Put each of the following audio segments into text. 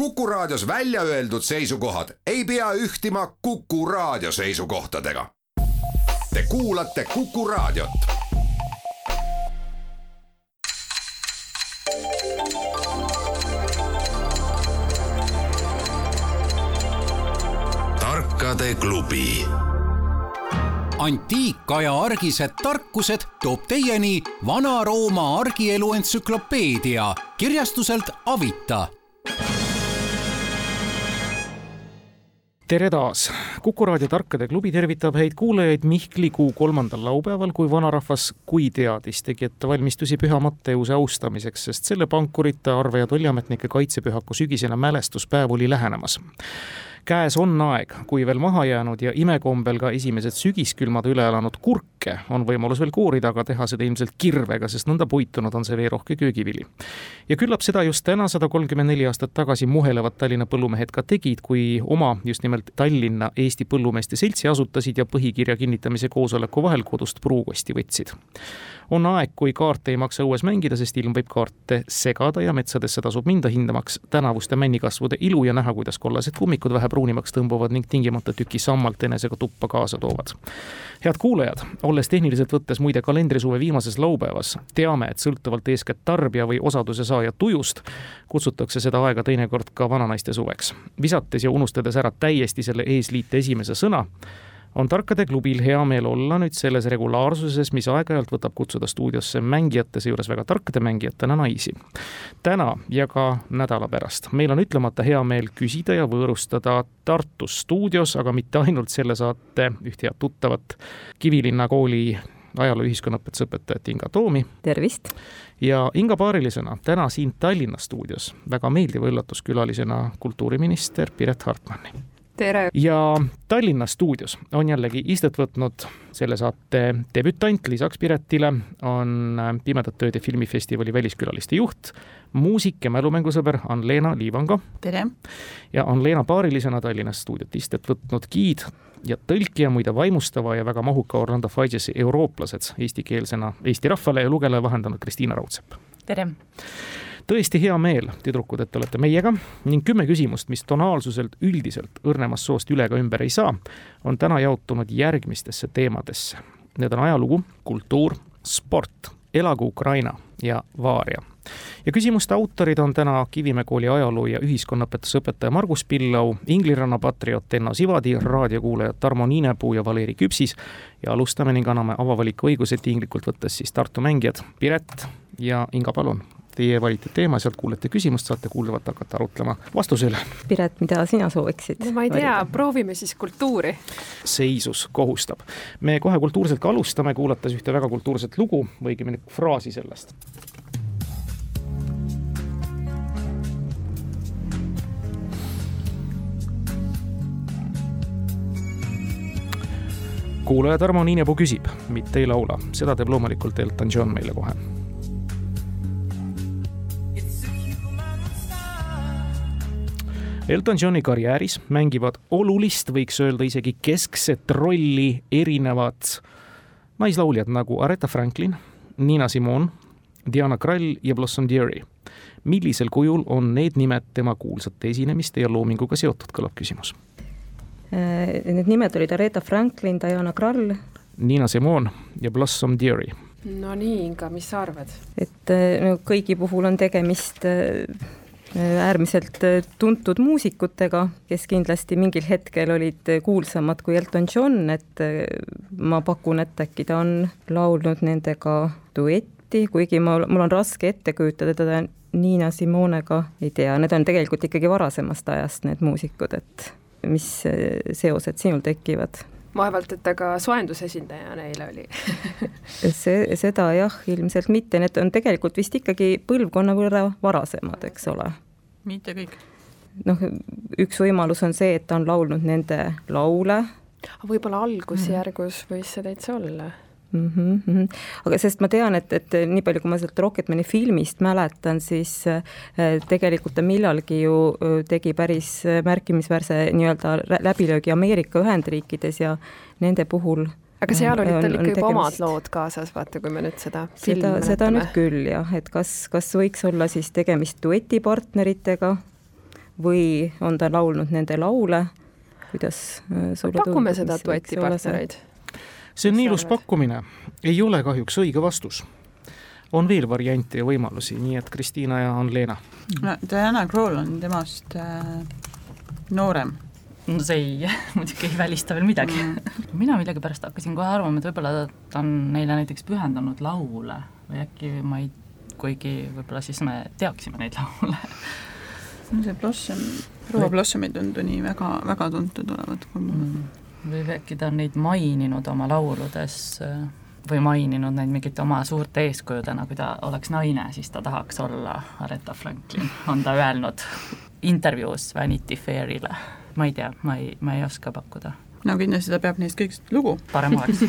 Kuku Raadios välja öeldud seisukohad ei pea ühtima Kuku Raadio seisukohtadega. Te kuulate Kuku Raadiot. tarkade klubi antiikaja argised tarkused toob teieni Vana-Rooma argielu entsüklopeedia kirjastuselt Avita. Tere taas, Kuku raadio Tarkade klubi tervitab häid kuulajaid Mihkli kuu kolmandal laupäeval, kui vanarahvas, kui teadis, tegi ettevalmistusi Püha Matteuse austamiseks, sest selle pankurite, arve- ja tolliametnike kaitsepühaku sügisene mälestuspäev oli lähenemas käes on aeg, kui veel maha jäänud ja imekombel ka esimesed sügiskülmad üle elanud kurke on võimalus veel koorida, aga teha seda ilmselt kirvega, sest nõnda puitunud on see veerohke köögivili. ja küllap seda just täna, sada kolmkümmend neli aastat tagasi muhelevad Tallinna põllumehed ka tegid, kui oma just nimelt Tallinna Eesti Põllumeeste Seltsi asutasid ja põhikirja kinnitamise koosoleku vahel kodust pruukosti võtsid on aeg, kui kaarte ei maksa õues mängida, sest ilm võib kaarte segada ja metsadesse tasub minda hindamaks tänavuste männikasvude ilu ja näha, kuidas kollased kummikud vähe pruunimaks tõmbuvad ning tingimata tüki sammalt enesega tuppa kaasa toovad. head kuulajad, olles tehniliselt võttes muide kalendrisuve viimases laupäevas, teame, et sõltuvalt eeskätt tarbija või osaduse saaja tujust, kutsutakse seda aega teinekord ka vananaiste suveks. visates ja unustades ära täiesti selle eesliite esimese sõna, on Tarkade klubil hea meel olla nüüd selles regulaarsuses, mis aeg-ajalt võtab kutsuda stuudiosse mängijate, seejuures väga tarkade mängijatena naisi. täna ja ka nädala pärast meil on ütlemata hea meel küsida ja võõrustada Tartus stuudios, aga mitte ainult selle saate üht head tuttavat Kivilinna kooli ajaloo ühiskonnaõpetuse õpetajat Inga Toomi. tervist! ja Inga paarilisena täna siin Tallinna stuudios väga meeldiva üllatuskülalisena kultuuriminister Piret Hartmanni tere! ja Tallinna stuudios on jällegi istet võtnud selle saate debütant lisaks Piretile on Pimedate Ööde filmifestivali väliskülaliste juht, muusik ja mälumängusõber Ann-Leena Liivango. tere! ja Ann-Leena paarilisena Tallinnas stuudiot istet võtnud giid ja tõlkija muide vaimustava ja väga mahuka Orlando Figesi Eurooplased eestikeelsena Eesti rahvale ja lugejale vahendanud Kristiina Raudsepp. Tere! tõesti hea meel, tüdrukud, et olete meiega ning kümme küsimust, mis tonaalsuselt üldiselt õrnemast soost üle ega ümber ei saa, on täna jaotunud järgmistesse teemadesse. Need on ajalugu, kultuur, sport, elagu Ukraina ja Vaaria. ja küsimuste autorid on täna Kivimäe kooli ajaloo ja ühiskonnaõpetuse õpetaja Margus Pillau, Ingliranna patrioot Enno Sivadi, raadiokuulajad Tarmo Niinepuu ja Valeri Küpsis ja alustame ning anname avavaliku õiguse tinglikult võttes siis Tartu mängijad Piret ja Inga, palun teie valite teema, sealt kuulete küsimust, saate kuuldavalt hakata arutlema vastuse üle. Piret, mida sina sooviksid? no ma ei tea, proovime siis kultuuri. seisus kohustab. me kohe kultuurselt ka alustame, kuulates ühte väga kultuurset lugu või õigemini fraasi sellest. kuulaja Tarmo Niinepuu küsib, mitte ei laula, seda teeb loomulikult Elton John meile kohe Elton Johni karjääris mängivad olulist, võiks öelda isegi keskset rolli erinevad naislauljad nagu Aretha Franklin, Nina Simone, Diana Krall ja Blossom Deary. millisel kujul on need nimed tema kuulsate esinemiste ja loominguga seotud, kõlab küsimus. Äh, need nimed olid Aretha Franklin, Diana Krall. Nina Simone ja Blossom Deary. no nii, Inga, mis sa arvad? et äh, no kõigi puhul on tegemist äh, äärmiselt tuntud muusikutega, kes kindlasti mingil hetkel olid kuulsamad kui Elton John, et ma pakun, et äkki ta on laulnud nendega duetti, kuigi ma, mul on raske ette kujutada teda Niina Simonega, ei tea, need on tegelikult ikkagi varasemast ajast, need muusikud, et mis seosed sinul tekivad? Vaevalt, et ta ka soendusesindaja neile oli see, seda jah, ilmselt mitte, need on tegelikult vist ikkagi põlvkonna võrra varasemad, eks ole. mitte kõik. noh, üks võimalus on see, et ta on laulnud nende laule. võib-olla algusjärgus võis see täitsa olla mm. -hmm. aga sest ma tean, et, et nii palju, kui ma sealt Rocketmani filmist mäletan, siis äh, tegelikult ta millalgi ju äh, tegi päris märkimisväärse nii-öelda läbilöögi Ameerika Ühendriikides ja nende puhul aga seal olid tal ikka juba tegemist... omad lood kaasas, vaata, kui me nüüd seda seda, seda nüüd küll jah, et kas, kas võiks olla siis tegemist duetipartneritega või on ta laulnud nende laule, kuidas sulle pakume seda duetipartnereid. See on nii ilus pakkumine, ei ole kahjuks õige vastus. On veel variante ja võimalusi, nii et Kristiina ja Ann-Leena. no Diana Kroll on temast äh, noorem. No see ei, muidugi ei välista veel midagi. Mm.. mina millegipärast hakkasin kohe arvama, et võib-olla ta on neile näiteks pühendanud laule või äkki ma ei, kuigi võib-olla siis me teaksime neid laule. See Blossom, proua Blossom ei tundu nii väga, väga tuntud olevat kui mul mm.. Või äkki ta on neid maininud oma lauludes või maininud neid mingite oma suurte eeskujudena, kui ta oleks naine, siis ta tahaks olla Aretha Franklin, on ta öelnud intervjuus Vanity Fairile ma ei tea, ma ei, ma ei oska pakkuda. no kindlasti ta peab neist kõigist lugu. parem oleks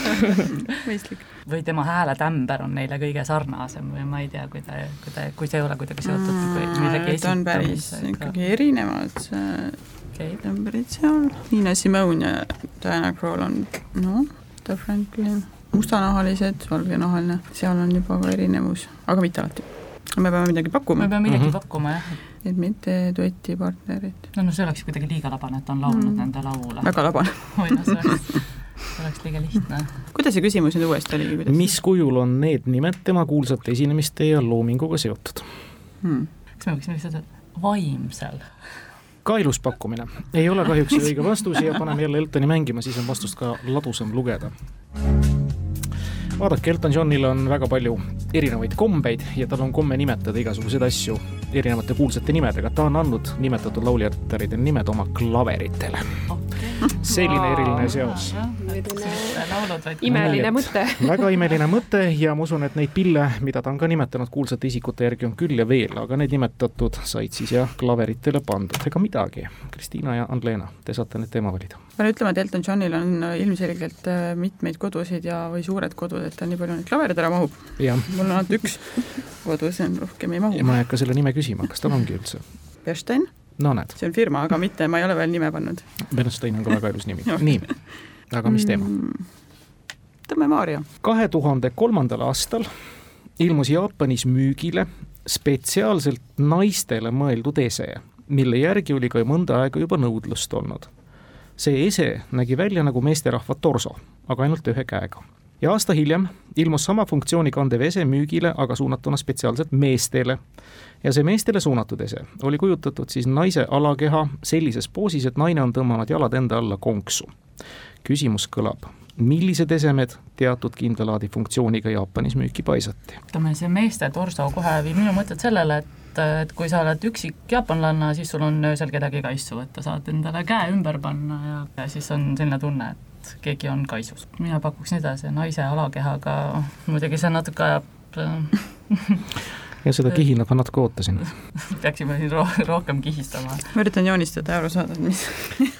mõistlik. või tema hääletämber on neile kõige sarnasem või ma ei tea, kui ta, kui ta, kui see ei ole kuidagi seotud mm, millegi esitamisega. ta on päris ikkagi erinevad okay. tämberid seal. Niina Simone ja Diana Kroll on noh, ta Franklin, mustanahalised, valgenahaline, seal on juba ka erinevus, aga mitte alati. me peame midagi pakkuma. me peame midagi mm -hmm. pakkuma, jah et mitte duetipartnerid. no no see oleks kuidagi liiga labane, et on laulnud mm. nende laule. väga labane või noh, see oleks, see oleks liiga lihtne. kuidas see küsimus nüüd uuesti oli? mis kujul on need nimed tema kuulsate esinemiste ja loominguga seotud hmm.? kas me võiksime lihtsalt öelda vaimsel? Ka ilus pakkumine, ei ole kahjuks õige vastus ja paneme jälle Eltoni mängima, siis on vastust ka ladusam lugeda vaadake, Elton Johnil on väga palju erinevaid kombeid ja tal on komme nimetada igasuguseid asju erinevate kuulsate nimedega. ta on andnud nimetatud lauljatäride nimed oma klaveritele. Okay.. selline eriline seos. imeline mõte. Väga imeline mõte ja ma usun, et neid pille, mida ta on ka nimetanud kuulsate isikute järgi, on küll ja veel, aga need nimetatud said siis jah klaveritele pandud. ega midagi, Kristiina ja Ann-Leena, te saate need teema valida. Pean ütlema, et Elton Johnil on ilmselgelt äh, mitmeid kodusid ja, või suured kodud, et ta nii palju neid klavereid ära mahub. mul on ainult üks kodus, rohkem ei mahu. ma ei hakka selle nime küsima, kas tal ongi üldse? Bernstein. no näed. see on firma, aga mitte, ma ei ole veel nime pannud. Bernstein on ka väga ilus nimi nii, aga mis teema mm,? Tõmme Maarja. kahe tuhande kolmandal aastal ilmus Jaapanis müügile spetsiaalselt naistele mõeldud ese, mille järgi oli ka mõnda aega juba nõudlust olnud see ese nägi välja nagu meesterahva torso, aga ainult ühe käega. Ja aasta hiljem ilmus sama funktsiooni kandev ese müügile, aga suunatuna spetsiaalselt meestele. ja see meestele suunatud ese oli kujutatud siis naise alakeha sellises poosis, et naine on tõmmanud jalad enda alla konksu. küsimus kõlab, millised esemed teatud kindla laadi funktsiooniga Jaapanis müüki paisati? ütleme, see meeste torso kohe viib minu mõtted sellele, et et, kui sa oled üksik jaapanlanna, siis sul on öösel kedagi kaisu võtta, saad endale käe ümber panna ja, ja siis on selline tunne, et keegi on kaisus. mina pakuksin edasi naise alakehaga, muidugi see natuke ajab ja seda kihinat ma natuke ootasin peaksime siin ro rohkem kihistama. ma üritan joonistada ja aru saada, et mis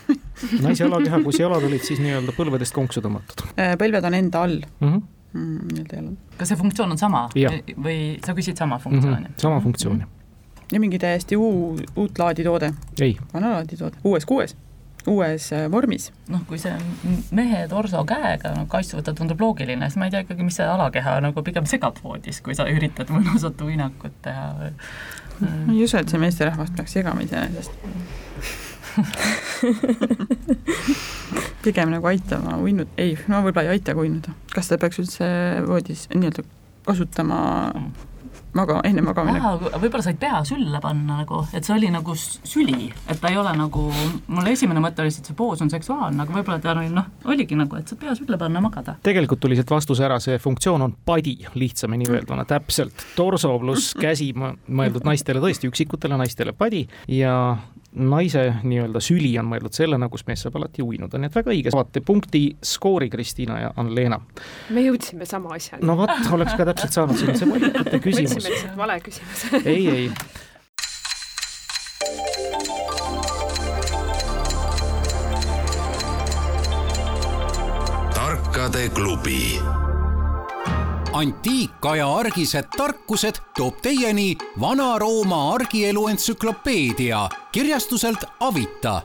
naise alakeha, kus jalad olid siis nii-öelda põlvedest konksu tõmmatud? Äh, põlved on enda all mm. -hmm mm, nii-öelda jalad. kas see funktsioon on sama ja. või sa küsid sama funktsiooni mm? -hmm. sama funktsiooni mm. -hmm ja mingi täiesti uu, uut laadi toode? ei. vana laadi toode, uues kuues? Uues äh, vormis. noh, kui see mehe torso käega no, kassu võtta tundub loogiline, siis ma ei tea ikkagi, mis see alakeha nagu pigem segab voodis, kui sa üritad mõnusat uinakut teha või ma ei usu, et see meesterahvas peaks segama iseenesest pigem nagu aitama uinud, ei, no võib-olla ei aita ka uinuda. kas ta peaks üldse voodis nii-öelda kasutama mm maga, enne magamine. võib-olla said pea sülle panna nagu, et see oli nagu süli, et ta ei ole nagu, mul esimene mõte oli, et see poos on seksuaalne, aga võib-olla ta oli noh, oligi nagu, et saad pea sülle panna, magada. tegelikult tuli sealt vastuse ära, see funktsioon on padi, lihtsamini öelduna, täpselt, torso pluss käsi mõeldud naistele tõesti, üksikutele naistele padi ja naise nii-öelda süli on mõeldud sellena, kus mees saab alati uinuda, nii et väga õige. saate punkti skoori Kristiina ja Ann-Leena. me jõudsime sama asjani. no vot, oleks ka täpselt saanud siin see valikute küsimus. mõtlesime, et see on vale küsimus ei, ei. tarkade klubi antiikaja argised tarkused toob teieni Vana-Rooma argielu entsüklopeedia kirjastuselt Avita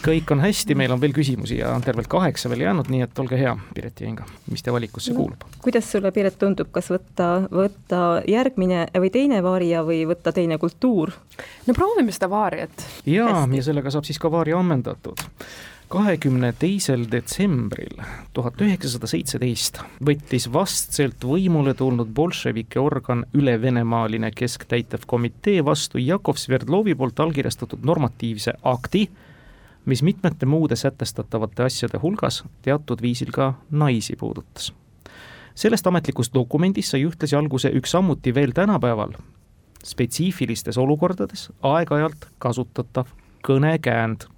kõik on hästi, meil on veel küsimusi ja on tervelt kaheksa veel jäänud, nii et olge hea, Piret ja Inga, mis te valikusse no, kuulub? kuidas sulle, Piret, tundub, kas võtta, võtta järgmine või teine vaaria või võtta teine kultuur? no proovime seda vaariat. jaa, ja sellega saab siis ka vaaria ammendatud kahekümne teisel detsembril tuhat üheksasada seitseteist võttis vastselt võimule tulnud bolševike organ Üle-Venemaaline Kesktäitev Komitee vastu Jakov Sverdlovi poolt allkirjastatud normatiivse akti, mis mitmete muude sätestatavate asjade hulgas teatud viisil ka naisi puudutas. sellest ametlikust dokumendist sai ühtlasi alguse üks samuti veel tänapäeval spetsiifilistes olukordades aeg-ajalt kasutatav kõnekäänd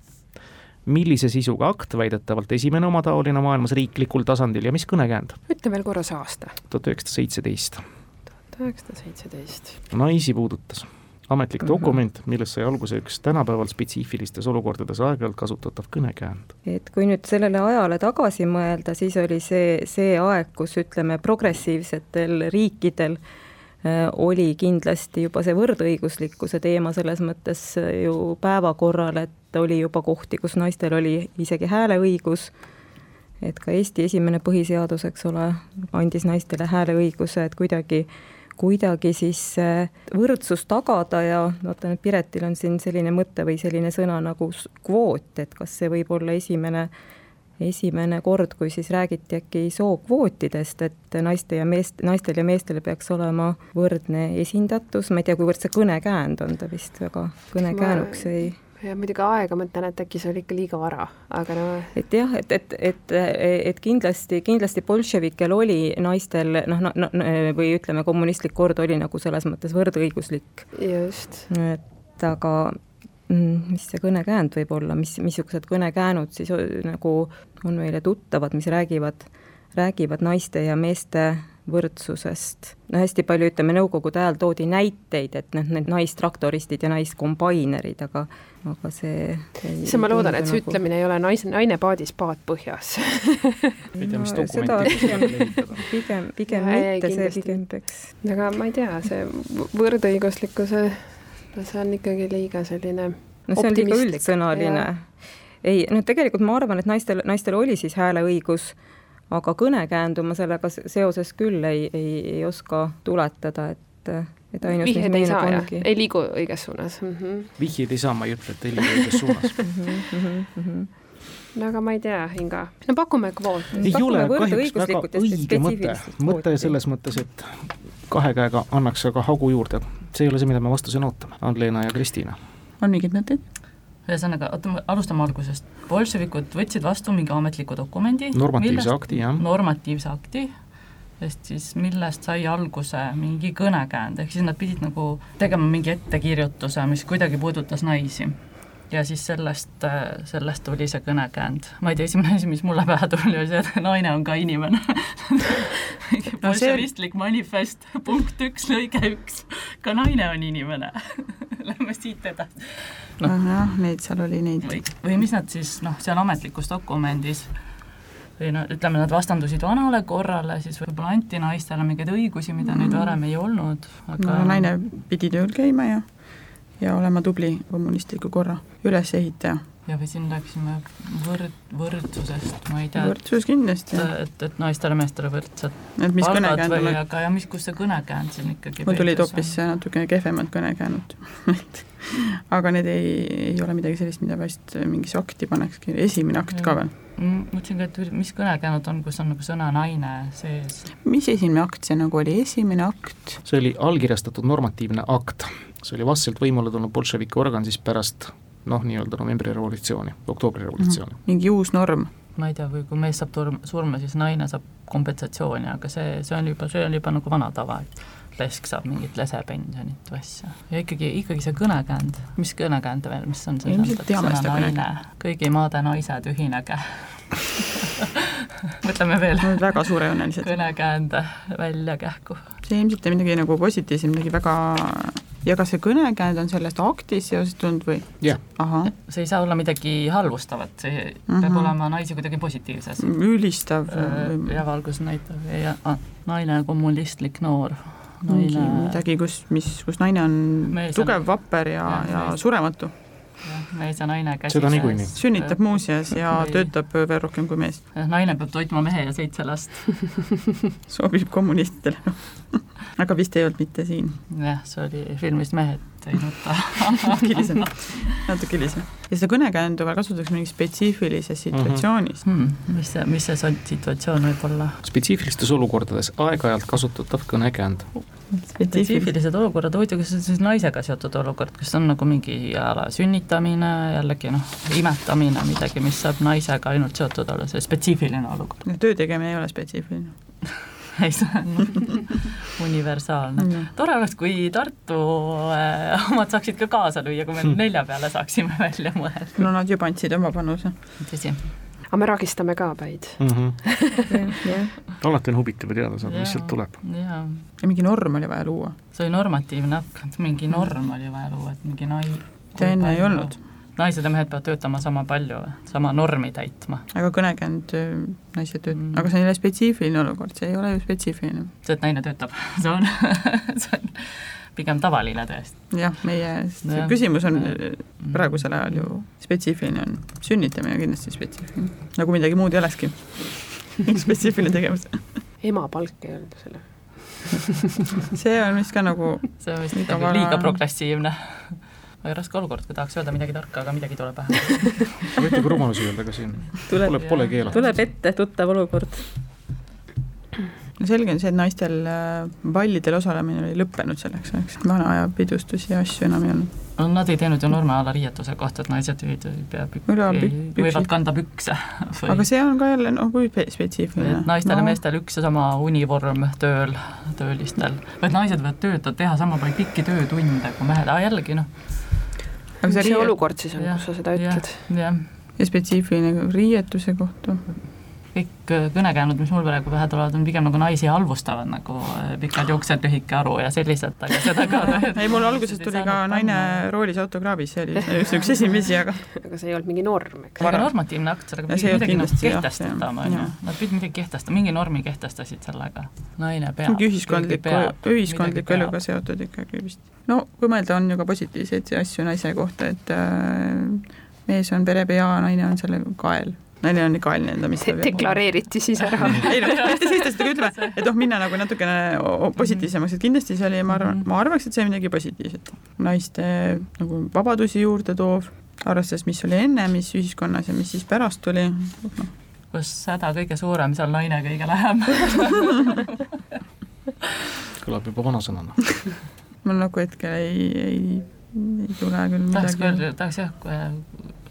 millise sisuga akt, väidetavalt esimene omataoline maailmas riiklikul tasandil ja mis kõnekäänd? ütle veel korra see aasta. tuhat üheksasada seitseteist. tuhat üheksasada seitseteist. naisi puudutas ametlik mm -hmm. dokument, millest sai alguse üks tänapäeval spetsiifilistes olukordades aeg-ajalt kasutatav kõnekäänd. et kui nüüd sellele ajale tagasi mõelda, siis oli see, see aeg, kus ütleme, progressiivsetel riikidel äh, oli kindlasti juba see võrdõiguslikkuse teema selles mõttes ju päevakorral, et et oli juba kohti, kus naistel oli isegi hääleõigus, et ka Eesti esimene põhiseadus, eks ole, andis naistele hääleõiguse, et kuidagi kuidagi siis võrdsus tagada ja vaata nüüd Piretil on siin selline mõte või selline sõna nagu kvoot, et kas see võib olla esimene, esimene kord, kui siis räägiti äkki sookvootidest, et naiste ja meest, naistel ja meestel peaks olema võrdne esindatus, ma ei tea, kuivõrd see kõnekäänd on, ta vist väga kõnekäänuks ei ja muidugi aega mõtlen, et äkki see oli ikka liiga vara, aga no. et jah, et, et, et, et kindlasti, kindlasti bolševikel oli naistel noh, no, no või ütleme, kommunistlik kord oli nagu selles mõttes võrdõiguslik. just. et aga mm, mis see kõnekäänd võib olla, mis, missugused kõnekäänud siis nagu on meile tuttavad, mis räägivad, räägivad naiste ja meeste võrdsusest. no hästi palju, ütleme, nõukogude ajal toodi näiteid, et noh, need naistraktoristid ja naiskombainerid, aga aga see issand, ma loodan, et see nagu... ütlemine ei ole naise, naine paadis, paat põhjas ei tea, mis dokumenti pigem, pigem, pigem ja, mitte, see pigem peaks. aga ma ei tea, see võrdõiguslikkuse, no see on ikkagi liiga selline no see on liiga üldsõnaline. ei, noh, tegelikult ma arvan, et naistel, naistel oli siis hääleõigus aga kõnekäändu ma sellega seoses küll ei, ei, ei oska tuletada, et, et ainus ei saa, jah? ei liigu õiges suunas mm -hmm.? vihjeid ei saa, ma ei ütle, et ei liigu õiges suunas mm. -hmm. no aga ma ei tea, Inga, no pakume kvooti. ei ole kahjuks väga õige mõte, mõte selles mõttes, et kahe käega annaks aga hagu juurde, see ei ole see, mida me vastusena ootame, Ann-Leena ja Kristiina. on mingeid mõtteid? ühesõnaga, oota, alustame algusest. bolševikud võtsid vastu mingi ametliku dokumendi. normatiivse millest, akti, jah. normatiivse akti, sest siis millest sai alguse mingi kõnekäänd, ehk siis nad pidid nagu tegema mingi ettekirjutuse, mis kuidagi puudutas naisi ja siis sellest, sellest tuli see kõnekäänd. ma ei tea, esimene asi, mis mulle pähe tuli, oli see, et naine on ka inimene bolševistlik manifest, punkt üks, lõige üks, ka naine on inimene Lähme siit edasi. noh jah, neid seal oli neid. või, või mis nad siis noh, seal ametlikus dokumendis või no ütleme, nad vastandusid vanale korrale, siis võib-olla anti naistele mingeid õigusi, mida mm. neid varem ei olnud, aga no naine pidi tööl käima ja ja olema tubli kommunistliku korra ülesehitaja. Ja või siin rääkisime võrd-, võrdsusest, ma ei tea. võrdsus kindlasti. et, et, et naistele-meestele võrdsed et mis kõnekäänd on. aga ja mis, kus see kõnekäänd siin ikkagi mul tulid hoopis natukene kehvemad kõnekäänud aga need ei, ei ole midagi sellist, mida vast mingisse akti panekski, esimene akt ja. ka veel mõtlesin ka, et mis kõnekäänud on, kus on nagu sõna naine sees. mis esimene akt see nagu oli, esimene akt? see oli allkirjastatud normatiivne akt see oli vastselt võimule tulnud bolševiki organ siis pärast noh, nii-öelda novembri revolutsiooni, oktoobri revolutsiooni mm. -hmm. mingi uus norm? ma ei tea, või kui mees saab turm, surma, siis naine saab kompensatsiooni, aga see, see on juba, see on juba nagu vana tava, et lesk saab mingit lesepensionit või asja. ja ikkagi, ikkagi see kõnekäänd, mis kõnekäänd veel, mis on see ilmselt teame seda kõnekäänd. kõigi maade naised, ühinege mõtleme veel. väga suurejoonelised. kõnekäände välja kähku. see ilmselt midagi nagu positiivset, midagi väga ja kas see kõnekäänd on sellest aktist seostunud või? jah. see ei saa olla midagi halvustavat, see mm -hmm. peab mhm. olema naisi kuidagi positiivses. ülistav. ja valgusnäitav ja naine kommunistlik noor. Naine... midagi, kus, mis, kus naine on Mees tugev, vapper ja, ja, ja surematu. Mees ja naine käsikäes. sünnitab muuseas ja Või... töötab veel rohkem kui mees. naine peab toitma mehe ja seitse last sobib kommunistidele aga vist ei olnud mitte siin. jah, see oli filmis Mehed teinud ta hilisem, natuke hilisem. ja seda kõnekäändu veel kasutatakse mingis spetsiifilises situatsioonis mm. -hmm. mis see, mis see situatsioon võib olla? spetsiifilistes olukordades aeg-ajalt kasutatav kõnekäänd. Spetsiifilised olukorrad, huvitav, kas see on siis naisega seotud olukord, kas on nagu mingi a la sünnitamine, jällegi noh, imetamine, midagi, mis saab naisega ainult seotud olla, see spetsiifiline olukord? töö tegemine ei ole spetsiifiline. Ei, see on universaalne. Mm.. tore oleks, kui Tartu äh, omad saaksid ka kaasa lüüa, kui me nelja peale saaksime välja mõelda. no nad juba andsid oma panuse. tõsi aga me ragistame ka päid mm. -hmm. alati on huvitav teada saada, mis sealt tuleb. ja mingi norm oli vaja luua. see oli normatiivne akt, mingi norm oli vaja luua, et mingi nai-. seda enne ei olnud naised ja mehed peavad töötama sama palju, sama normi täitma. aga kõnekäänd naised tööt- mm., aga see on jälle spetsiifiline olukord, see ei ole ju spetsiifiline. see, et naine töötab, see on see on pigem tavaline tõesti. jah, meie ja. küsimus on praegusel ajal ju spetsiifiline on, sünnitamine kindlasti spetsiifiline, nagu midagi muud ei olekski spetsiifiline tegevus emapalk ei olnud selle see on vist ka nagu see on vist ikkagi liiga progressiivne või raske olukord, kui tahaks öelda midagi tarka, aga midagi ei tule pähe. võite ka rumalusi öelda ka siin, pole, pole keelatud. tuleb ette tuttav olukord. No selge on see, et naistel äh, ballidel osalemine oli lõppenud selleks ajaks, vana aja pidustusi ja asju enam ei olnud no nad ei teinud ju norme a la riietuse kohta, et naised ei pea pükki, võivad kanda pükse. aga see on ka jälle noh, kui spetsiifiline. naistel no. ja meestel üks ja sama univorm tööl, töölistel, vaid naised võivad töötada, teha sama palju pikki töötunde kui mehed, aga jällegi noh, aga see, see olukord siis on, kus sa seda ütled? jah, ja spetsiifiline riietuse kohta kõik äh, kõnekäänud, mis mul praegu pähe tulevad, on pigem nagu naisi halvustavad, nagu äh, pikad juuksed, lühike aru ja sellised, aga seda ka ei, mul alguses tuli ka naine roolis autokraavis, see oli üks, üks esimesi, aga aga see ei olnud mingi norm, eks? väga normatiivne akt, sellega pidi midagi nagu kehtestama, on ju, nad pidid midagi kehtestama, mingi normi kehtestasid sellega, naine peab. mingi ühiskondliku, ühiskondliku eluga seotud ikkagi vist. no kui mõelda, on ju ka positiivseid asju naise kohta, et äh, mees on perepea, naine on selle kael naine on ikka nii-öelda, mis De deklareeriti siis ära ei noh, mitte sellist asja, aga ütleme, et noh, minna nagu natukene positiivsemaks, et kindlasti see oli, ma arvan, mhm. ma arvaks, et see on midagi positiivset. naiste nagu vabadusi juurde toov, arvestades, mis oli enne, mis ühiskonnas ja mis siis pärast tuli no.. kus häda kõige suurem, seal naine kõige lähem kõlab juba vanasõnana mul nagu hetkel ei, ei, ei tule küll tahaks midagi. tahaks jah,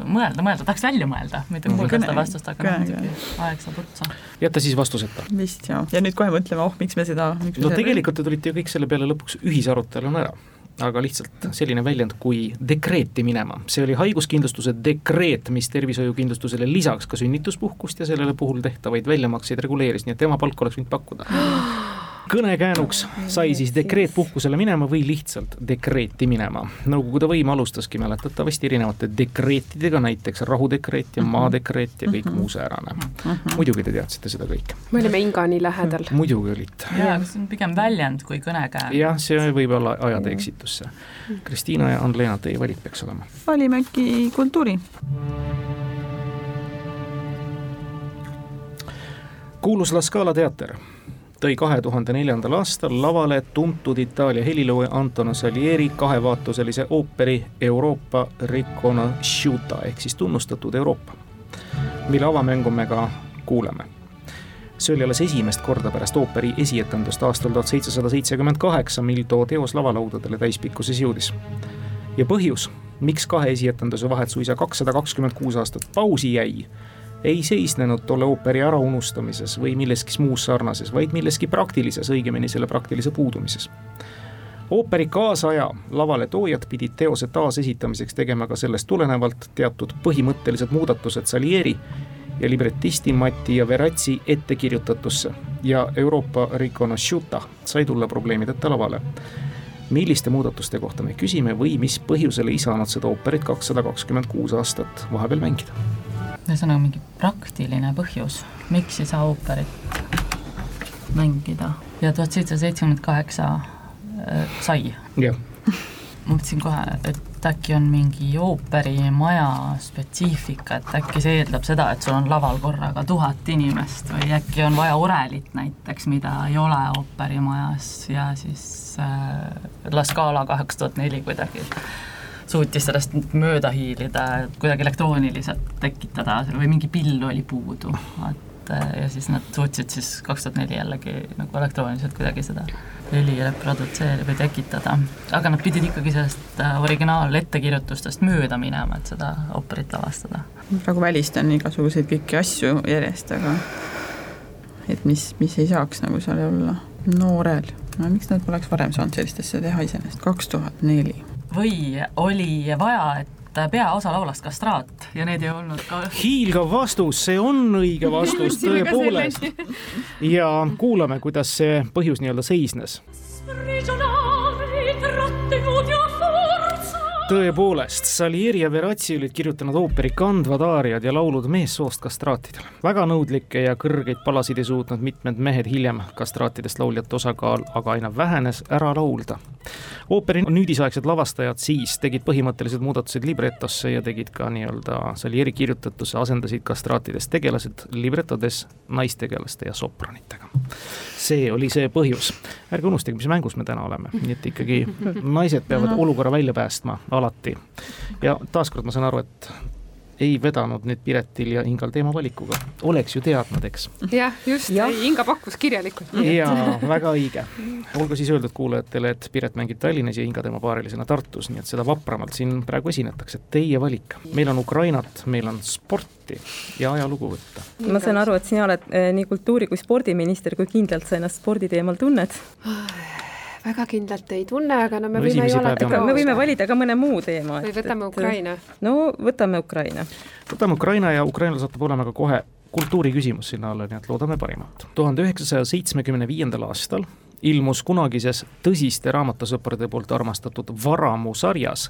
mõelda, mõelda, tahaks välja mõelda, mitte kuulda seda vastust, aga noh, muidugi aeg saab otsa. jätta siis vastuseta. vist jah, ja nüüd kohe mõtleme, oh, miks me seda miks me no seda... tegelikult te tulite ju kõik selle peale lõpuks ühisaruteluna ära. Aga lihtsalt selline väljend kui dekreeti minema, see oli haiguskindlustuse dekreet, mis tervishoiukindlustusele lisaks ka sünnituspuhkust ja sellele puhul tehtavaid väljamakseid reguleeris, nii et tema palka oleks võinud pakkuda kõnekäänuks sai siis dekreet puhkusele minema või lihtsalt dekreeti minema. Nõukogude võim alustaski mäletatavasti erinevate dekreetidega, näiteks rahudekreet ja maadekreet ja kõik muu säärane. muidugi te teadsite seda kõike. me olime Ingani lähedal. muidugi olite. jaa, aga see on pigem väljend kui kõnekään. jah, see võib olla ajada eksitusse. Kristiina ja Ann-Leena, teie valik peaks olema? valime äkki kultuuri. kuulus La Scala teater tõi kahe tuhande neljandal aastal lavale tuntud Itaalia helilooja Antonio Salieri kahevaatuselise ooperi Euroopa Riconosciuta ehk siis tunnustatud Euroopa, mille avamängu me ka kuuleme. see oli alles esimest korda pärast ooperi esietendust aastal tuhat seitsesada seitsekümmend kaheksa, mil too teos lavalaudadele täispikkuses jõudis. ja põhjus, miks kahe esietenduse vahet suisa kakssada kakskümmend kuus aastat pausi jäi ei seisnenud tolle ooperi äraunustamises või milleski muus sarnases, vaid milleski praktilises, õigemini selle praktilise puudumises. ooperi kaasaja lavaletoojad pidid teose taasesitamiseks tegema ka sellest tulenevalt teatud põhimõttelised muudatused Salieri ja libretisti Mattia Veratsi ettekirjutatusse ja Euroopa Riconosciuta sai tulla probleemideta lavale milliste muudatuste kohta me küsime või mis põhjusel ei saanud seda ooperit kakssada kakskümmend kuus aastat vahepeal mängida ühesõnaga mingi praktiline põhjus, miks ei saa ooperit mängida ja tuhat seitsesada seitsekümmend kaheksa äh, sai. jah. ma mõtlesin kohe, et äkki on mingi ooperimaja spetsiifika, et äkki see eeldab seda, et sul on laval korraga tuhat inimest või äkki on vaja orelit näiteks, mida ei ole ooperimajas ja siis äh, La Scala kaks tuhat neli kuidagi suutis sellest mööda hiilida, kuidagi elektrooniliselt tekitada või mingi pill oli puudu, et ja siis nad suutsid siis kaks tuhat neli jällegi nagu elektrooniliselt kuidagi seda heli reprodutseerida või tekitada. aga nad pidid ikkagi sellest äh, originaalettekirjutustest mööda minema, et seda ooperit lavastada. praegu välistan igasuguseid kõiki asju järjest, aga et mis, mis ei saaks nagu seal olla noorel. no miks nad poleks varem saanud sellist asja teha iseenesest, kaks tuhat neli. Või oli vaja, et peaosa laulas kastraat ja need ei olnud ka. hiilgav vastus, see on õige vastus tõepoolest. ja kuulame, kuidas see põhjus nii-öelda seisnes. Tõepoolest, Salieri ja Veratsi olid kirjutanud ooperi kandvad aariad ja laulud meessoost kastraatidele. väga nõudlikke ja kõrgeid palasid ei suutnud mitmed mehed hiljem, kastraatidest lauljate osakaal aga aina vähenes, ära laulda. ooperi nüüdisaegsed lavastajad siis tegid põhimõttelised muudatused libretosse ja tegid ka nii-öelda Salieri kirjutatusse, asendasid kastraatidest tegelased libretodes naistegelaste ja sopranitega. see oli see põhjus. ärge unustage, mis mängus me täna oleme, nii et ikkagi naised peavad olukorra välja päästma alati. ja taaskord ma saan aru, et ei vedanud nüüd Piretil ja Ingal teemavalikuga, oleks ju teadnud, eks. jah, just ja., Inga pakkus kirjalikult. jaa, väga õige. olgu siis öeldud kuulajatele, et Piret mängib Tallinnas ja Inga tema paarilisena Tartus, nii et seda vapramalt siin praegu esinetakse, teie valik. meil on Ukrainat, meil on sporti ja ajalugu võtta. ma saan aru, et sina oled eh, nii kultuuri- kui spordiminister, kui kindlalt sa ennast spordi teemal tunned? Väga kindlalt ei tunne, aga no me no, võime ju alati ka me võime valida ka mõne muu teema. või võtame Ukraina. no võtame Ukraina. võtame Ukraina ja Ukrainal satub olema ka kohe kultuuriküsimus sinna alla, nii et loodame parimat. tuhande üheksasaja seitsmekümne viiendal aastal ilmus kunagises tõsiste raamatusõprade poolt armastatud Varamu sarjas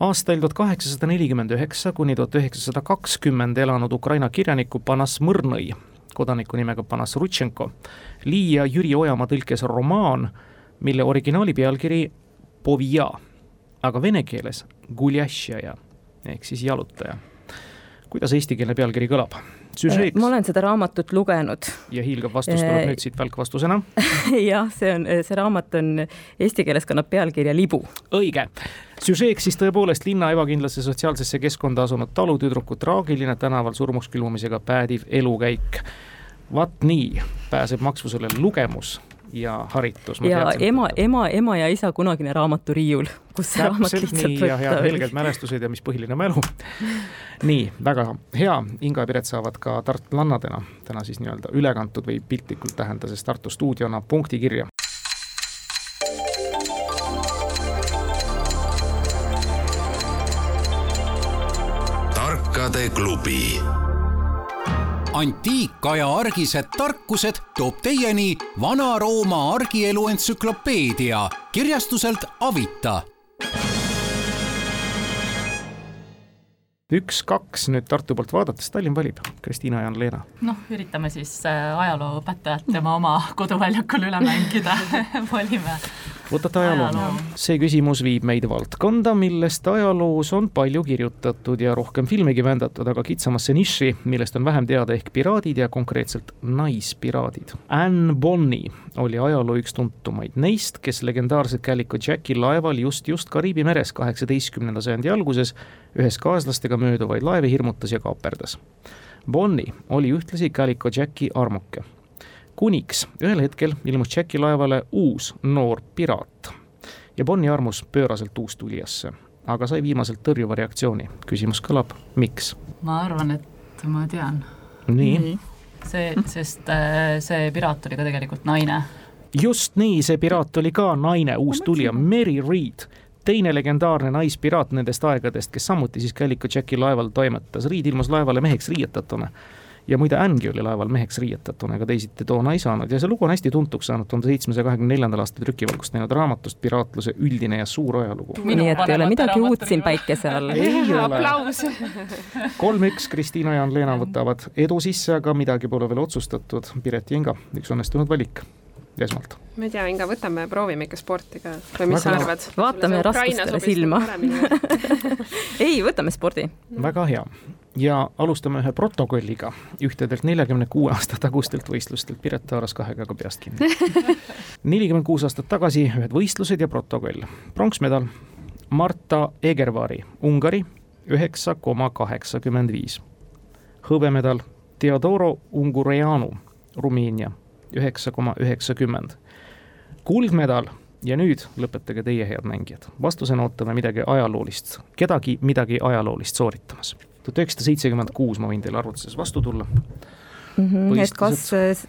aastail tuhat kaheksasada nelikümmend üheksa kuni tuhat üheksasada kakskümmend elanud Ukraina kirjaniku Panas Mõrnõi, kodaniku nimega Panas Rutšenko, Lii ja Jüri Ojamaa tõlkes romaan mille originaali pealkiri Povija, aga vene keeles Guljašjaja ehk siis jalutaja. kuidas eestikeelne pealkiri kõlab? Süžeeks. ma olen seda raamatut lugenud. ja hiilgav vastus tuleb nüüd siit välkvastusena jah, see on, see raamat on, eesti keeles kannab pealkirja Libu. õige. süžeeks siis tõepoolest linna ebakindlasse sotsiaalsesse keskkonda asunud talutüdruku traagiline tänaval surmuks külmumisega päädiv elukäik. vaat nii pääseb maksvusele lugemus ja haritus. ja ema, ema, ema ja isa kunagine raamaturiiul, kus see raamat lihtsalt nii, võtta ja, oli. helged mälestused ja mis põhiline mälu. nii, väga hea, Inga ja Piret saavad ka tartlannadena täna siis nii-öelda üle kantud või piltlikult tähendades Tartu stuudiona punkti kirja. tarkade klubi antiikaja argised tarkused toob teieni Vana-Rooma argielu entsüklopeedia kirjastuselt Avita. üks-kaks nüüd Tartu poolt vaadates, Tallinn valib, Kristiina ja Ann-Leena. noh, üritame siis äh, ajalooõpetajat tema oma koduväljakul üle mängida valime võtate ajaloo. see küsimus viib meid valdkonda, millest ajaloos on palju kirjutatud ja rohkem filmigi vändatud, aga kitsamasse niši, millest on vähem teada, ehk piraadid ja konkreetselt naispiraadid. Anne Bonny oli ajaloo üks tuntumaid neist, kes legendaarset Calico Jacki laeval just, just Kariibi meres kaheksateistkümnenda sajandi alguses ühes kaaslastega mööduvaid laevi hirmutas ja kaaperdas. Bonny oli ühtlasi Calico Jacki armuke kuniks ühel hetkel ilmus Jacki laevale uus noor piraat ja Bonni armus pööraselt uustulijasse, aga sai viimaselt tõrjuva reaktsiooni. küsimus kõlab, miks? ma arvan, et ma tean. nii? see, sest äh, see piraat oli ka tegelikult naine. just nii, see piraat oli ka naine, uus tulija, Mary Reed teine legendaarne naispiraat nendest aegadest, kes samuti siis Calico Jacki laeval toimetas. Reed ilmus laevale meheks riietatuna ja muide, Anngi oli laeval meheks riietatuna, ega teisiti toona ei saanud ja see lugu on hästi tuntuks saanud tuhande seitsmesaja kahekümne neljandal aastal trükivalgust näinud raamatust Piraatluse üldine ja suur ajalugu. nii et ei ole midagi uut siin päikese all. ei ole. kolm-üks, Kristiina ja Ann-Leena võtavad edu sisse, aga midagi pole veel otsustatud. Piret ja Inga, üks õnnestunud valik esmalt ma ei tea, Inga, võtame, proovime ikka sporti ka või mis sa arvad? vaatame raskustele silma ei, võtame spordi. väga hea ja alustame ühe protokolliga ühtedelt neljakümne kuue aasta tagustelt võistlustelt, Piret haaras kahe käega peast kinni. nelikümmend kuus aastat tagasi ühed võistlused ja protokoll. pronksmedal Marta Egervari, Ungari, üheksa koma kaheksakümmend viis. hõbemedal Theodoro Ungureanu, Rumeenia, üheksa koma üheksakümmend kuldmedal ja nüüd lõpetage teie, head mängijad. vastusena ootame midagi ajaloolist, kedagi midagi ajaloolist sooritamas. Tuhat üheksasada seitsekümmend kuus, ma võin teile arvutuses vastu tulla mm. -hmm, et kas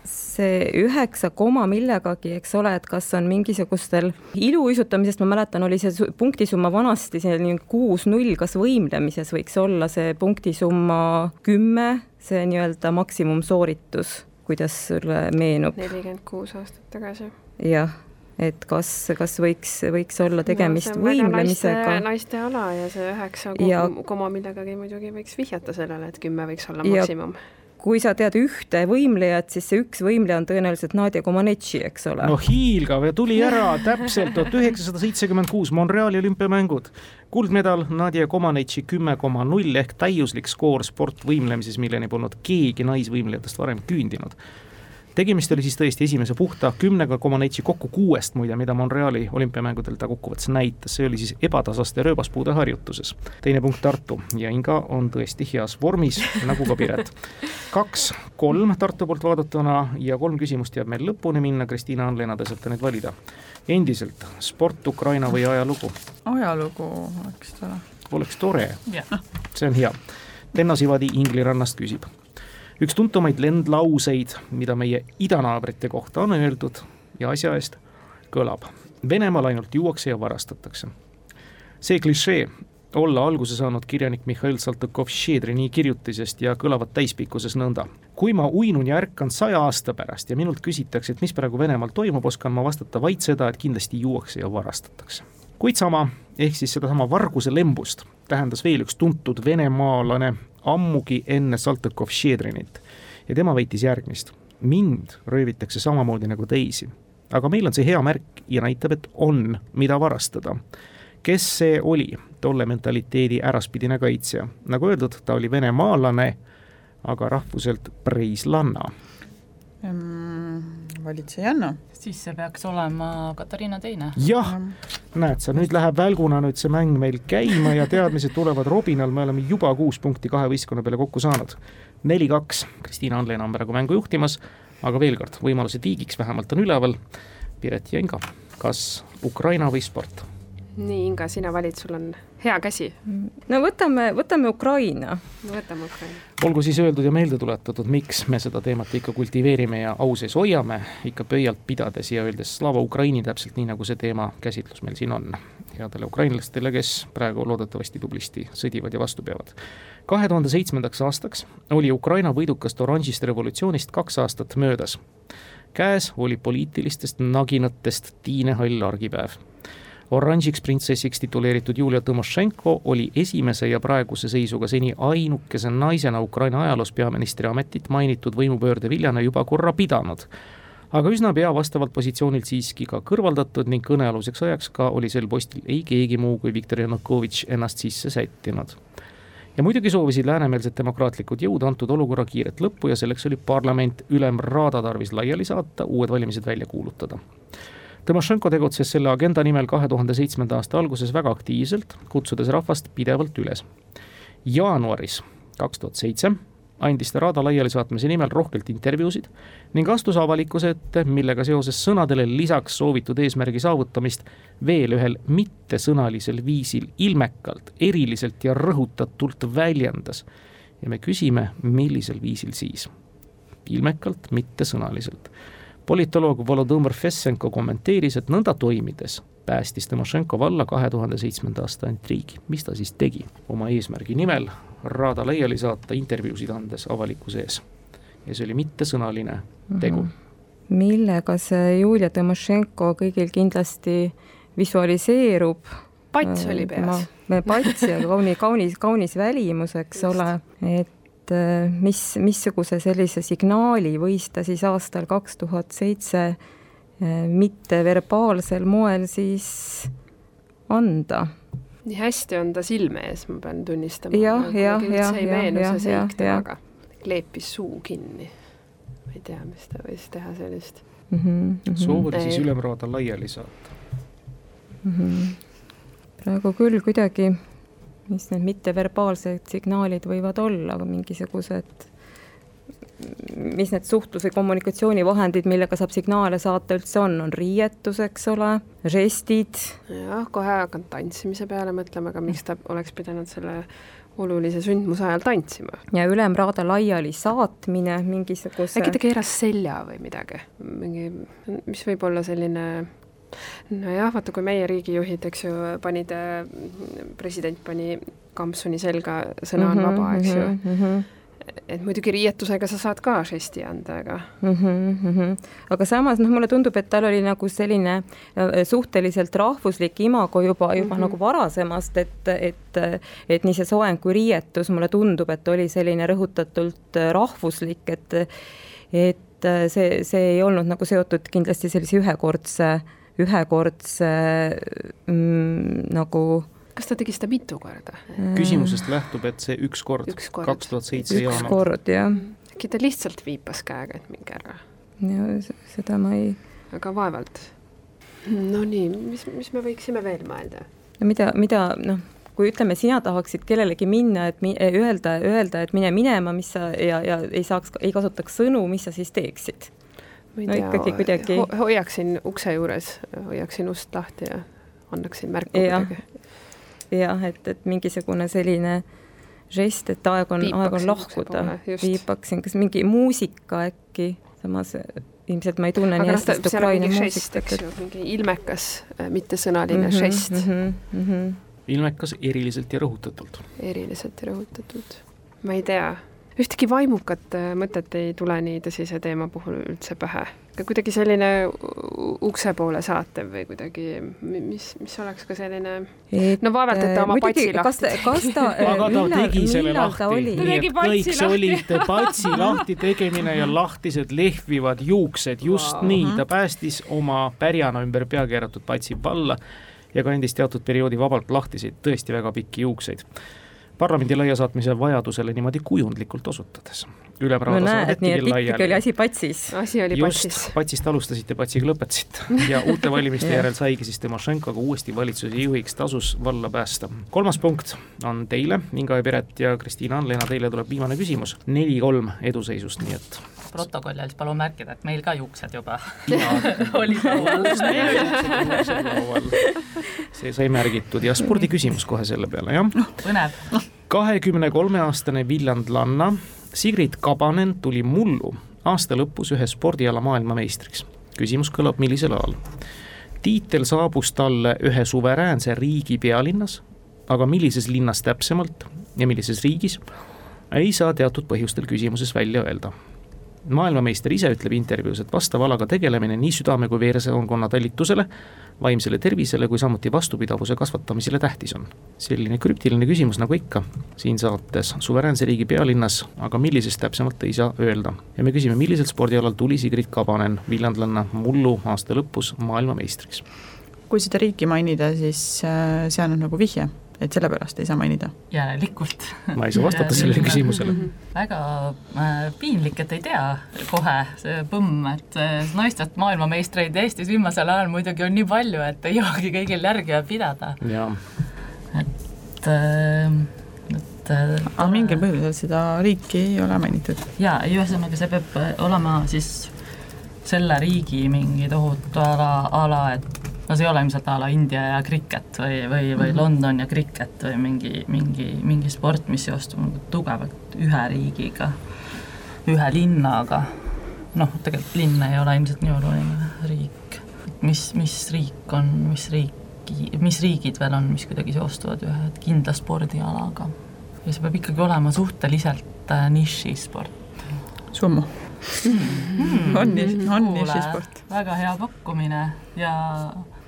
see üheksa koma millegagi, eks ole, et kas on mingisugustel iluuisutamisest, ma mäletan, oli see punktisumma vanasti selline kuus-null, kas võimlemises võiks olla see punktisumma kümme, see nii-öelda maksimumsooritus, kuidas sulle meenub? nelikümmend kuus aastat tagasi. jah et kas, kas võiks, võiks olla tegemist no, võimlemisega. naiste, ala ja see üheksa ja... koma millegagi muidugi võiks vihjata sellele, et kümme võiks olla maksimum kui sa tead ühte võimlejat, siis see üks võimleja on tõenäoliselt Nadia Comaneci, eks ole. no hiilgav ja tuli ära täpselt tuhat üheksasada seitsekümmend kuus Montreali olümpiamängud. kuldmedal Nadia Comaneci kümme koma null ehk täiuslik skoor sportvõimlemises, milleni polnud keegi naisvõimlejatest varem küündinud tegemist oli siis tõesti esimese puhta kümnega Comaneci kokku kuuest muide, mida Monreali olümpiamängudel ta kokkuvõttes näitas, see oli siis ebatasaste rööbaspuude harjutuses. teine punkt Tartu ja Inga on tõesti heas vormis, nagu ka Piret. kaks, kolm Tartu poolt vaadatuna ja kolm küsimust jääb meil lõpuni minna, Kristiina Anlena, te saate nüüd valida. endiselt sport, Ukraina või ajalugu? ajalugu oleks tore. oleks tore, see on hea. Tenno Sivadi Ingli rannast küsib üks tuntumaid lendlauseid, mida meie idanaabrite kohta on öeldud ja asja eest, kõlab Venemaal ainult juuakse ja varastatakse. see klišee olla alguse saanud kirjanik Mihhail Saltõkov-Šedrini kirjutisest ja kõlavad täispikkuses nõnda. kui ma uinun ja ärkan saja aasta pärast ja minult küsitakse, et mis praegu Venemaal toimub, oskan ma vastata vaid seda, et kindlasti juuakse ja varastatakse. kuid sama, ehk siis sedasama varguse lembust tähendas veel üks tuntud venemaalane ammugi enne Saltõkov-Šedrinit ja tema väitis järgmist. mind röövitakse samamoodi nagu teisi, aga meil on see hea märk ja näitab, et on, mida varastada. kes see oli, tolle mentaliteedi äraspidine kaitsja? nagu öeldud, ta oli venemaalane, aga rahvuselt preislanna valitsejanna. siis see peaks olema Katariina Teine. jah, näed sa, nüüd läheb välguna nüüd see mäng meil käima ja teadmised tulevad robinal, me oleme juba kuus punkti kahe võistkonna peale kokku saanud. neli-kaks, Kristiina Anlena on praegu mängu juhtimas, aga veel kord, võimalused viigiks vähemalt on üleval. Piret ja Inga, kas Ukraina või sport? nii, Inga, sina valid, sul on hea käsi. no võtame, võtame Ukraina. võtame Ukraina. Olgu siis öeldud ja meelde tuletatud, miks me seda teemat ikka kultiveerime ja au sees hoiame, ikka pöialt pidades ja öeldes Slava Ukraini, täpselt nii, nagu see teema käsitlus meil siin on. headele ukrainlastele, kes praegu loodetavasti tublisti sõdivad ja vastu peavad. kahe tuhande seitsmendaks aastaks oli Ukraina võidukast oranžist revolutsioonist kaks aastat möödas. käes oli poliitilistest naginatest tiinehall argipäev oranžiks printsessiks tituleeritud Julia Tõmošenko oli esimese ja praeguse seisuga seni ainukese naisena Ukraina ajaloos peaministri ametit mainitud võimupöörde viljana juba korra pidanud aga üsna pea vastavalt positsioonilt siiski ka kõrvaldatud ning kõnealuseks ajaks ka oli sel postil ei keegi muu kui Viktor Janukovitš ennast sisse sättinud. ja muidugi soovisid läänemeelsed demokraatlikud jõud antud olukorra kiiret lõppu ja selleks oli parlament ülemraada tarvis laiali saata, uued valimised välja kuulutada Tõmošenko tegutses selle agenda nimel kahe tuhande seitsmenda aasta alguses väga aktiivselt, kutsudes rahvast pidevalt üles. jaanuaris kaks tuhat seitse andis ta Raada laialisaatmise nimel rohkelt intervjuusid ning astus avalikkuse ette, millega seoses sõnadele lisaks soovitud eesmärgi saavutamist veel ühel mittesõnalisel viisil ilmekalt, eriliselt ja rõhutatult väljendas. ja me küsime, millisel viisil siis? ilmekalt, mittesõnaliselt politoloog Volodõmõr Fessenko kommenteeris, et nõnda toimides päästis Tõmošenko valla kahe tuhande seitsmenda aasta intriigi. mis ta siis tegi oma eesmärgi nimel Raada laiali saata intervjuusid andes avalikkuse ees. ja see oli mittesõnaline tegu mm. -hmm. millega see Julia Tõmošenko kõigil kindlasti visualiseerub? pats oli peas. pats ja kauni, kaunis, kaunis välimus, eks Just. ole, et et äh, mis, missuguse sellise signaali võis ta siis aastal kaks tuhat seitse mitteverbaalsel moel siis anda nii hästi on ta silme ees, ma pean tunnistama. jah, jah, jah, jah, see jah, temaga. kleepis suu kinni. ma ei tea, mis ta võis teha sellist mm. -hmm. soov oli siis ülemraada laiali saata mm. -hmm. praegu küll kuidagi, mis need mitteverbaalsed signaalid võivad olla, mingisugused mis need suhtlus- või kommunikatsioonivahendid, millega saab signaale saata üldse on, on riietus, eks ole, žestid. jah, kohe hakkan tantsimise peale mõtlema, aga miks ta oleks pidanud selle olulise sündmuse ajal tantsima. ja ülemraada laiali saatmine mingisuguse äkki ta keeras selja või midagi, mingi, mis võib olla selline nojah, vaata kui meie riigijuhid, eks ju, panid, president pani kampsuni selga, sõna on -hmm, vaba, eks ju mm. -hmm et muidugi riietusega sa saad ka žesti anda, aga mm. -hmm, mm -hmm. aga samas noh, mulle tundub, et tal oli nagu selline äh, suhteliselt rahvuslik imago juba, juba mm -hmm. nagu varasemast, et, et, et nii see soeng kui riietus, mulle tundub, et oli selline rõhutatult rahvuslik, et, et see, see ei olnud nagu seotud kindlasti sellise ühekordse, ühekordse mm, nagu kas ta tegi seda mitu korda? küsimusest lähtub, et see üks kord, kaks tuhat seitse jaanuar. üks kord, jah. äkki ta lihtsalt viipas käega, et minge ära? ja seda ma ei. aga vaevalt. Nonii, mis, mis me võiksime veel mõelda? no mida, mida noh, kui ütleme, sina tahaksid kellelegi minna, et mi, öelda, öelda, et mine minema, mis sa ja, ja ei saaks, ei kasutaks sõnu, mis sa siis teeksid? Ma ei no, tea, ikkagi kuidagi ho hoiaksin ukse juures, hoiaksin ust lahti ja annaksin märku kuidagi jah, et, et mingisugune selline žest, et aeg on, aeg on lahkuda, viipaksin, kas mingi muusika äkki, samas ilmselt ma ei tunne aga nii hästi seda Ukraina muusikat. ju, mingi ilmekas, äh, mittesõnaline mm -hmm, žest mm. -hmm, mm -hmm. ilmekas eriliselt ja rõhutatult. eriliselt ja rõhutatult. ma ei tea ühtegi vaimukat äh, mõtet ei tule nii tõsise teema puhul üldse pähe. kuidagi selline ukse poole saatev või kuidagi, mis, mis oleks ka selline no vaevalt, et ta oma muidugi, patsi lahti kas ta, aga ta tegi selle lahti, nii et kõik see oli patsi lahti tegemine ja lahtised lehvivad juuksed, just wow. nii, ta päästis oma pärjana ümber pea keeratud patsi valla ja kandis teatud perioodi vabalt lahtiseid, tõesti väga pikki juukseid parlamendi laiasaatmise vajadusele niimoodi kujundlikult osutades. No näed, nii et ikkagi oli asi patsis. asi oli just, patsis. patsist alustasite, patsiga lõpetasite ja uute valimiste järel saigi siis Timošenkoga uuesti valitsuse juhiks, tasus valla päästa. kolmas punkt on teile, Inga ja Piret ja Kristiina Ann-Leena, teile tuleb viimane küsimus. neli-kolm eduseisust, nii et protokolli all siis palun märkida, et meil ka juuksed juba olid laual. see sai märgitud ja spordiküsimus kohe selle peale, jah? põnev. kahekümne kolme aastane villandlanna Sigrid Kabanen tuli mullu aasta lõpus ühe spordiala maailmameistriks. küsimus kõlab, millisel ajal? tiitel saabus talle ühe suveräänse riigi pealinnas, aga millises linnas täpsemalt ja millises riigis, ei saa teatud põhjustel küsimuses välja öelda maailmameister ise ütleb intervjuus, et vastava alaga tegelemine nii südame kui veresoonkonna talitusele, vaimsele tervisele kui samuti vastupidavuse kasvatamisele tähtis on. selline krüptiline küsimus nagu ikka siin saates suveräänse riigi pealinnas, aga millisest täpsemalt ei saa öelda. ja me küsime, millisel spordialal tuli Sigrid Kabanen, viljandlanna mullu aasta lõpus maailmameistriks? kui seda riiki mainida, siis äh, see annab nagu vihje et sellepärast ei saa mainida? järelikult. ma ei saa vastata sellele küsimusele. väga äh, piinlik, et ei tea kohe, see põmm, et naistest maailmameistreid Eestis viimasel ajal muidugi on nii palju, et ei jõuagi kõigil järge pidada. et äh, et äh, aga mingil põhjusel seda riiki ei ole mainitud? jaa, ei ühesõnaga, see peab olema siis selle riigi mingi tohutu ala, ala, et no see ei ole ilmselt a la India ja kriket või, või, või mm -hmm. London ja kriket või mingi, mingi, mingi sport, mis seostub nagu tugevalt ühe riigiga, ühe linnaga. noh, tegelikult linn ei ole ilmselt nii oluline, riik. mis, mis riik on, mis riiki, mis riigid veel on, mis kuidagi seostuvad ühe kindla spordialaga. ja see peab ikkagi olema suhteliselt äh, nišisport. Summo mm. on, on nišisport. väga hea pakkumine ja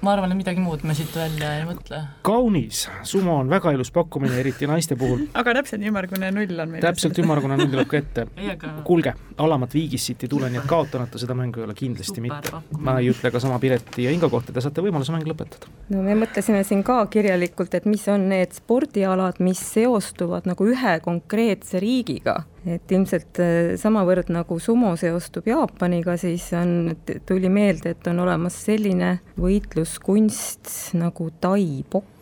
ma arvan, et midagi muud me siit välja ei mõtle. kaunis, sumo on väga ilus pakkumine, eriti naiste puhul. aga täpselt ümmargune null on meil. täpselt ümmargune null tuleb ka ette. kuulge, alamat viigist siit ei tule, nii et kaotanata seda mängu ei ole kindlasti Super, mitte. ma ei ütle ka sama Pireti ja Inga kohta, te saate võimaluse mäng lõpetada. no me mõtlesime siin ka kirjalikult, et mis on need spordialad, mis seostuvad nagu ühe konkreetse riigiga et ilmselt äh, samavõrd nagu sumo seostub Jaapaniga, siis on, tuli meelde, et on olemas selline võitluskunst nagu tai-poks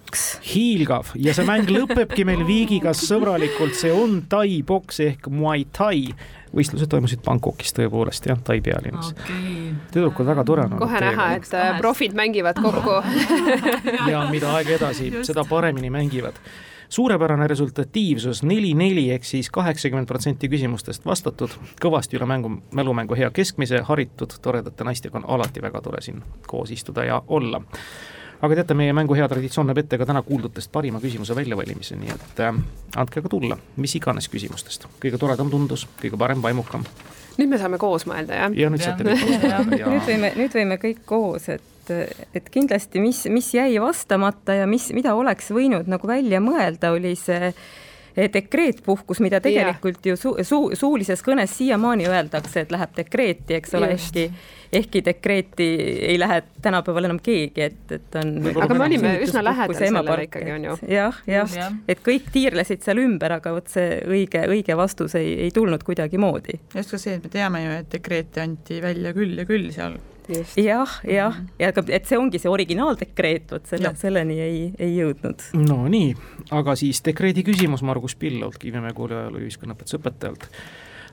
hiilgav. Ja see mäng lõpebki meil viigiga sõbralikult, see on tai-poks ehk muay thai. võistlused toimusid Bangkokis tõepoolest jah, Tai pealinnas. Okay.. tüdrukud, väga tore on. kohe näha, et profid mängivad kokku. Ja mida aeg edasi, seda paremini mängivad suurepärane resultatiivsus, neli-neli ehk siis kaheksakümmend protsenti küsimustest vastatud, kõvasti üle mängu, mälumängu hea keskmise, haritud, toredate naistega on alati väga tore siin koos istuda ja olla aga teate, meie mängu hea traditsioon näeb ette ka täna kuuldutest parima küsimuse väljavalimise, nii et äh, andke aga tulla, mis iganes küsimustest. kõige toredam tundus, kõige parem, vaimukam. nüüd me saame koos mõelda, jah? ja nüüd saate kõik koos mõelda. nüüd võime, nüüd võime kõik koos, et et kindlasti, mis, mis jäi vastamata ja mis, mida oleks võinud nagu välja mõelda, oli see eh, dekreetpuhkus, mida tegelikult yeah. ju su, su, suulises kõnes siiamaani öeldakse, et läheb dekreeti, eks ole, ehkki ehkki dekreeti ei lähe tänapäeval enam keegi, et, et on. aga me olime üsna lähedal sellele ikkagi, on ju. jah, jah ja., et kõik tiirlesid seal ümber, aga vot see õige, õige vastus ei, ei tulnud kuidagimoodi. just ka see, et me teame ju, et dekreeti anti välja küll ja küll seal jah, jah, ja aga et see ongi see originaaldekreet, vot selle, selleni ei, ei jõudnud. no nii, aga siis dekreedi küsimus Margus Pillolt, Kivimäe kooli ajaloo ühiskonnaõpetuse õpetajalt.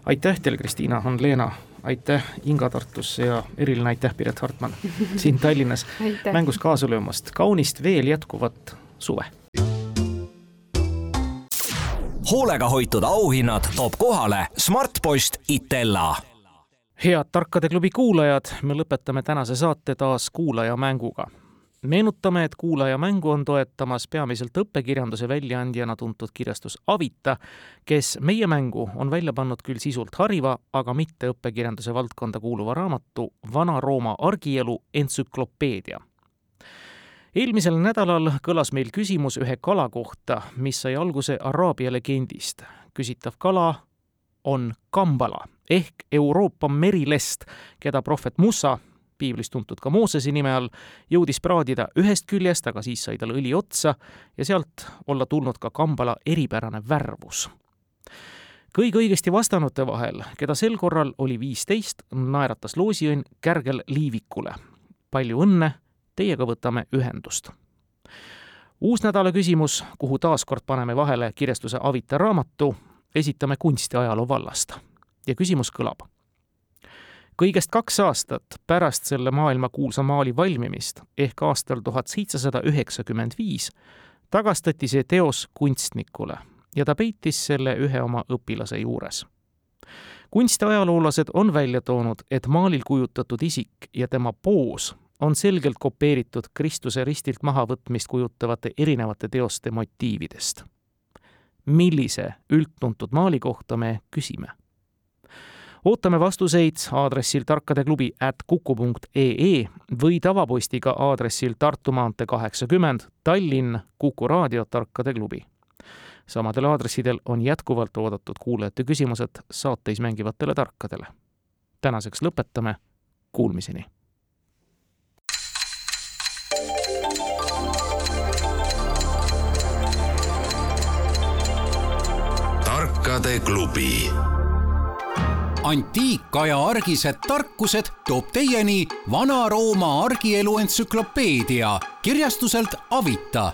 aitäh teile, Kristiina, on Leena aitäh Inga Tartusse ja eriline aitäh, Piret Hartman siin Tallinnas mängus kaasa löömast. kaunist veel jätkuvat suve. hoolega hoitud auhinnad toob kohale Smartpost Itella. Head Tarkade klubi kuulajad, me lõpetame tänase saate taas kuulajamänguga meenutame, et kuulajamängu on toetamas peamiselt õppekirjanduse väljaandjana tuntud kirjastus Avita, kes meie mängu on välja pannud küll sisult hariva, aga mitte õppekirjanduse valdkonda kuuluva raamatu Vana-Rooma argielu entsüklopeedia. eelmisel nädalal kõlas meil küsimus ühe kala kohta, mis sai alguse Araabia legendist. küsitav kala on kambala ehk Euroopa merilest, keda prohvet Musa piiblis tuntud ka Moosese nime all, jõudis praadida ühest küljest, aga siis sai tal õli otsa ja sealt olla tulnud ka kambala eripärane värvus. kõige õigesti vastanute vahel, keda sel korral oli viisteist, naeratas loosiõnn Kärgel Liivikule. palju õnne, teiega võtame ühendust uus nädala küsimus, kuhu taas kord paneme vahele kirjastuse Avita raamatu, esitame kunstiajaloo vallast. Ja küsimus kõlab kõigest kaks aastat pärast selle maailmakuulsa maali valmimist ehk aastal tuhat seitsesada üheksakümmend viis tagastati see teos kunstnikule ja ta peitis selle ühe oma õpilase juures. kunstiajaloolased on välja toonud, et maalil kujutatud isik ja tema poos on selgelt kopeeritud Kristuse ristilt mahavõtmist kujutavate erinevate teoste motiividest. millise üldtuntud maali kohta me küsime ootame vastuseid aadressil tarkadeklubi at kuku punkt ee või tavapostiga aadressil Tartu maantee kaheksakümmend, Tallinn, Kuku raadio Tarkade klubi. samadel aadressidel on jätkuvalt oodatud kuulajate küsimused saateis mängivatele tarkadele. tänaseks lõpetame, kuulmiseni. tarkade klubi antiikaja argised tarkused toob teieni Vana-Rooma argielu entsüklopeedia kirjastuselt Avita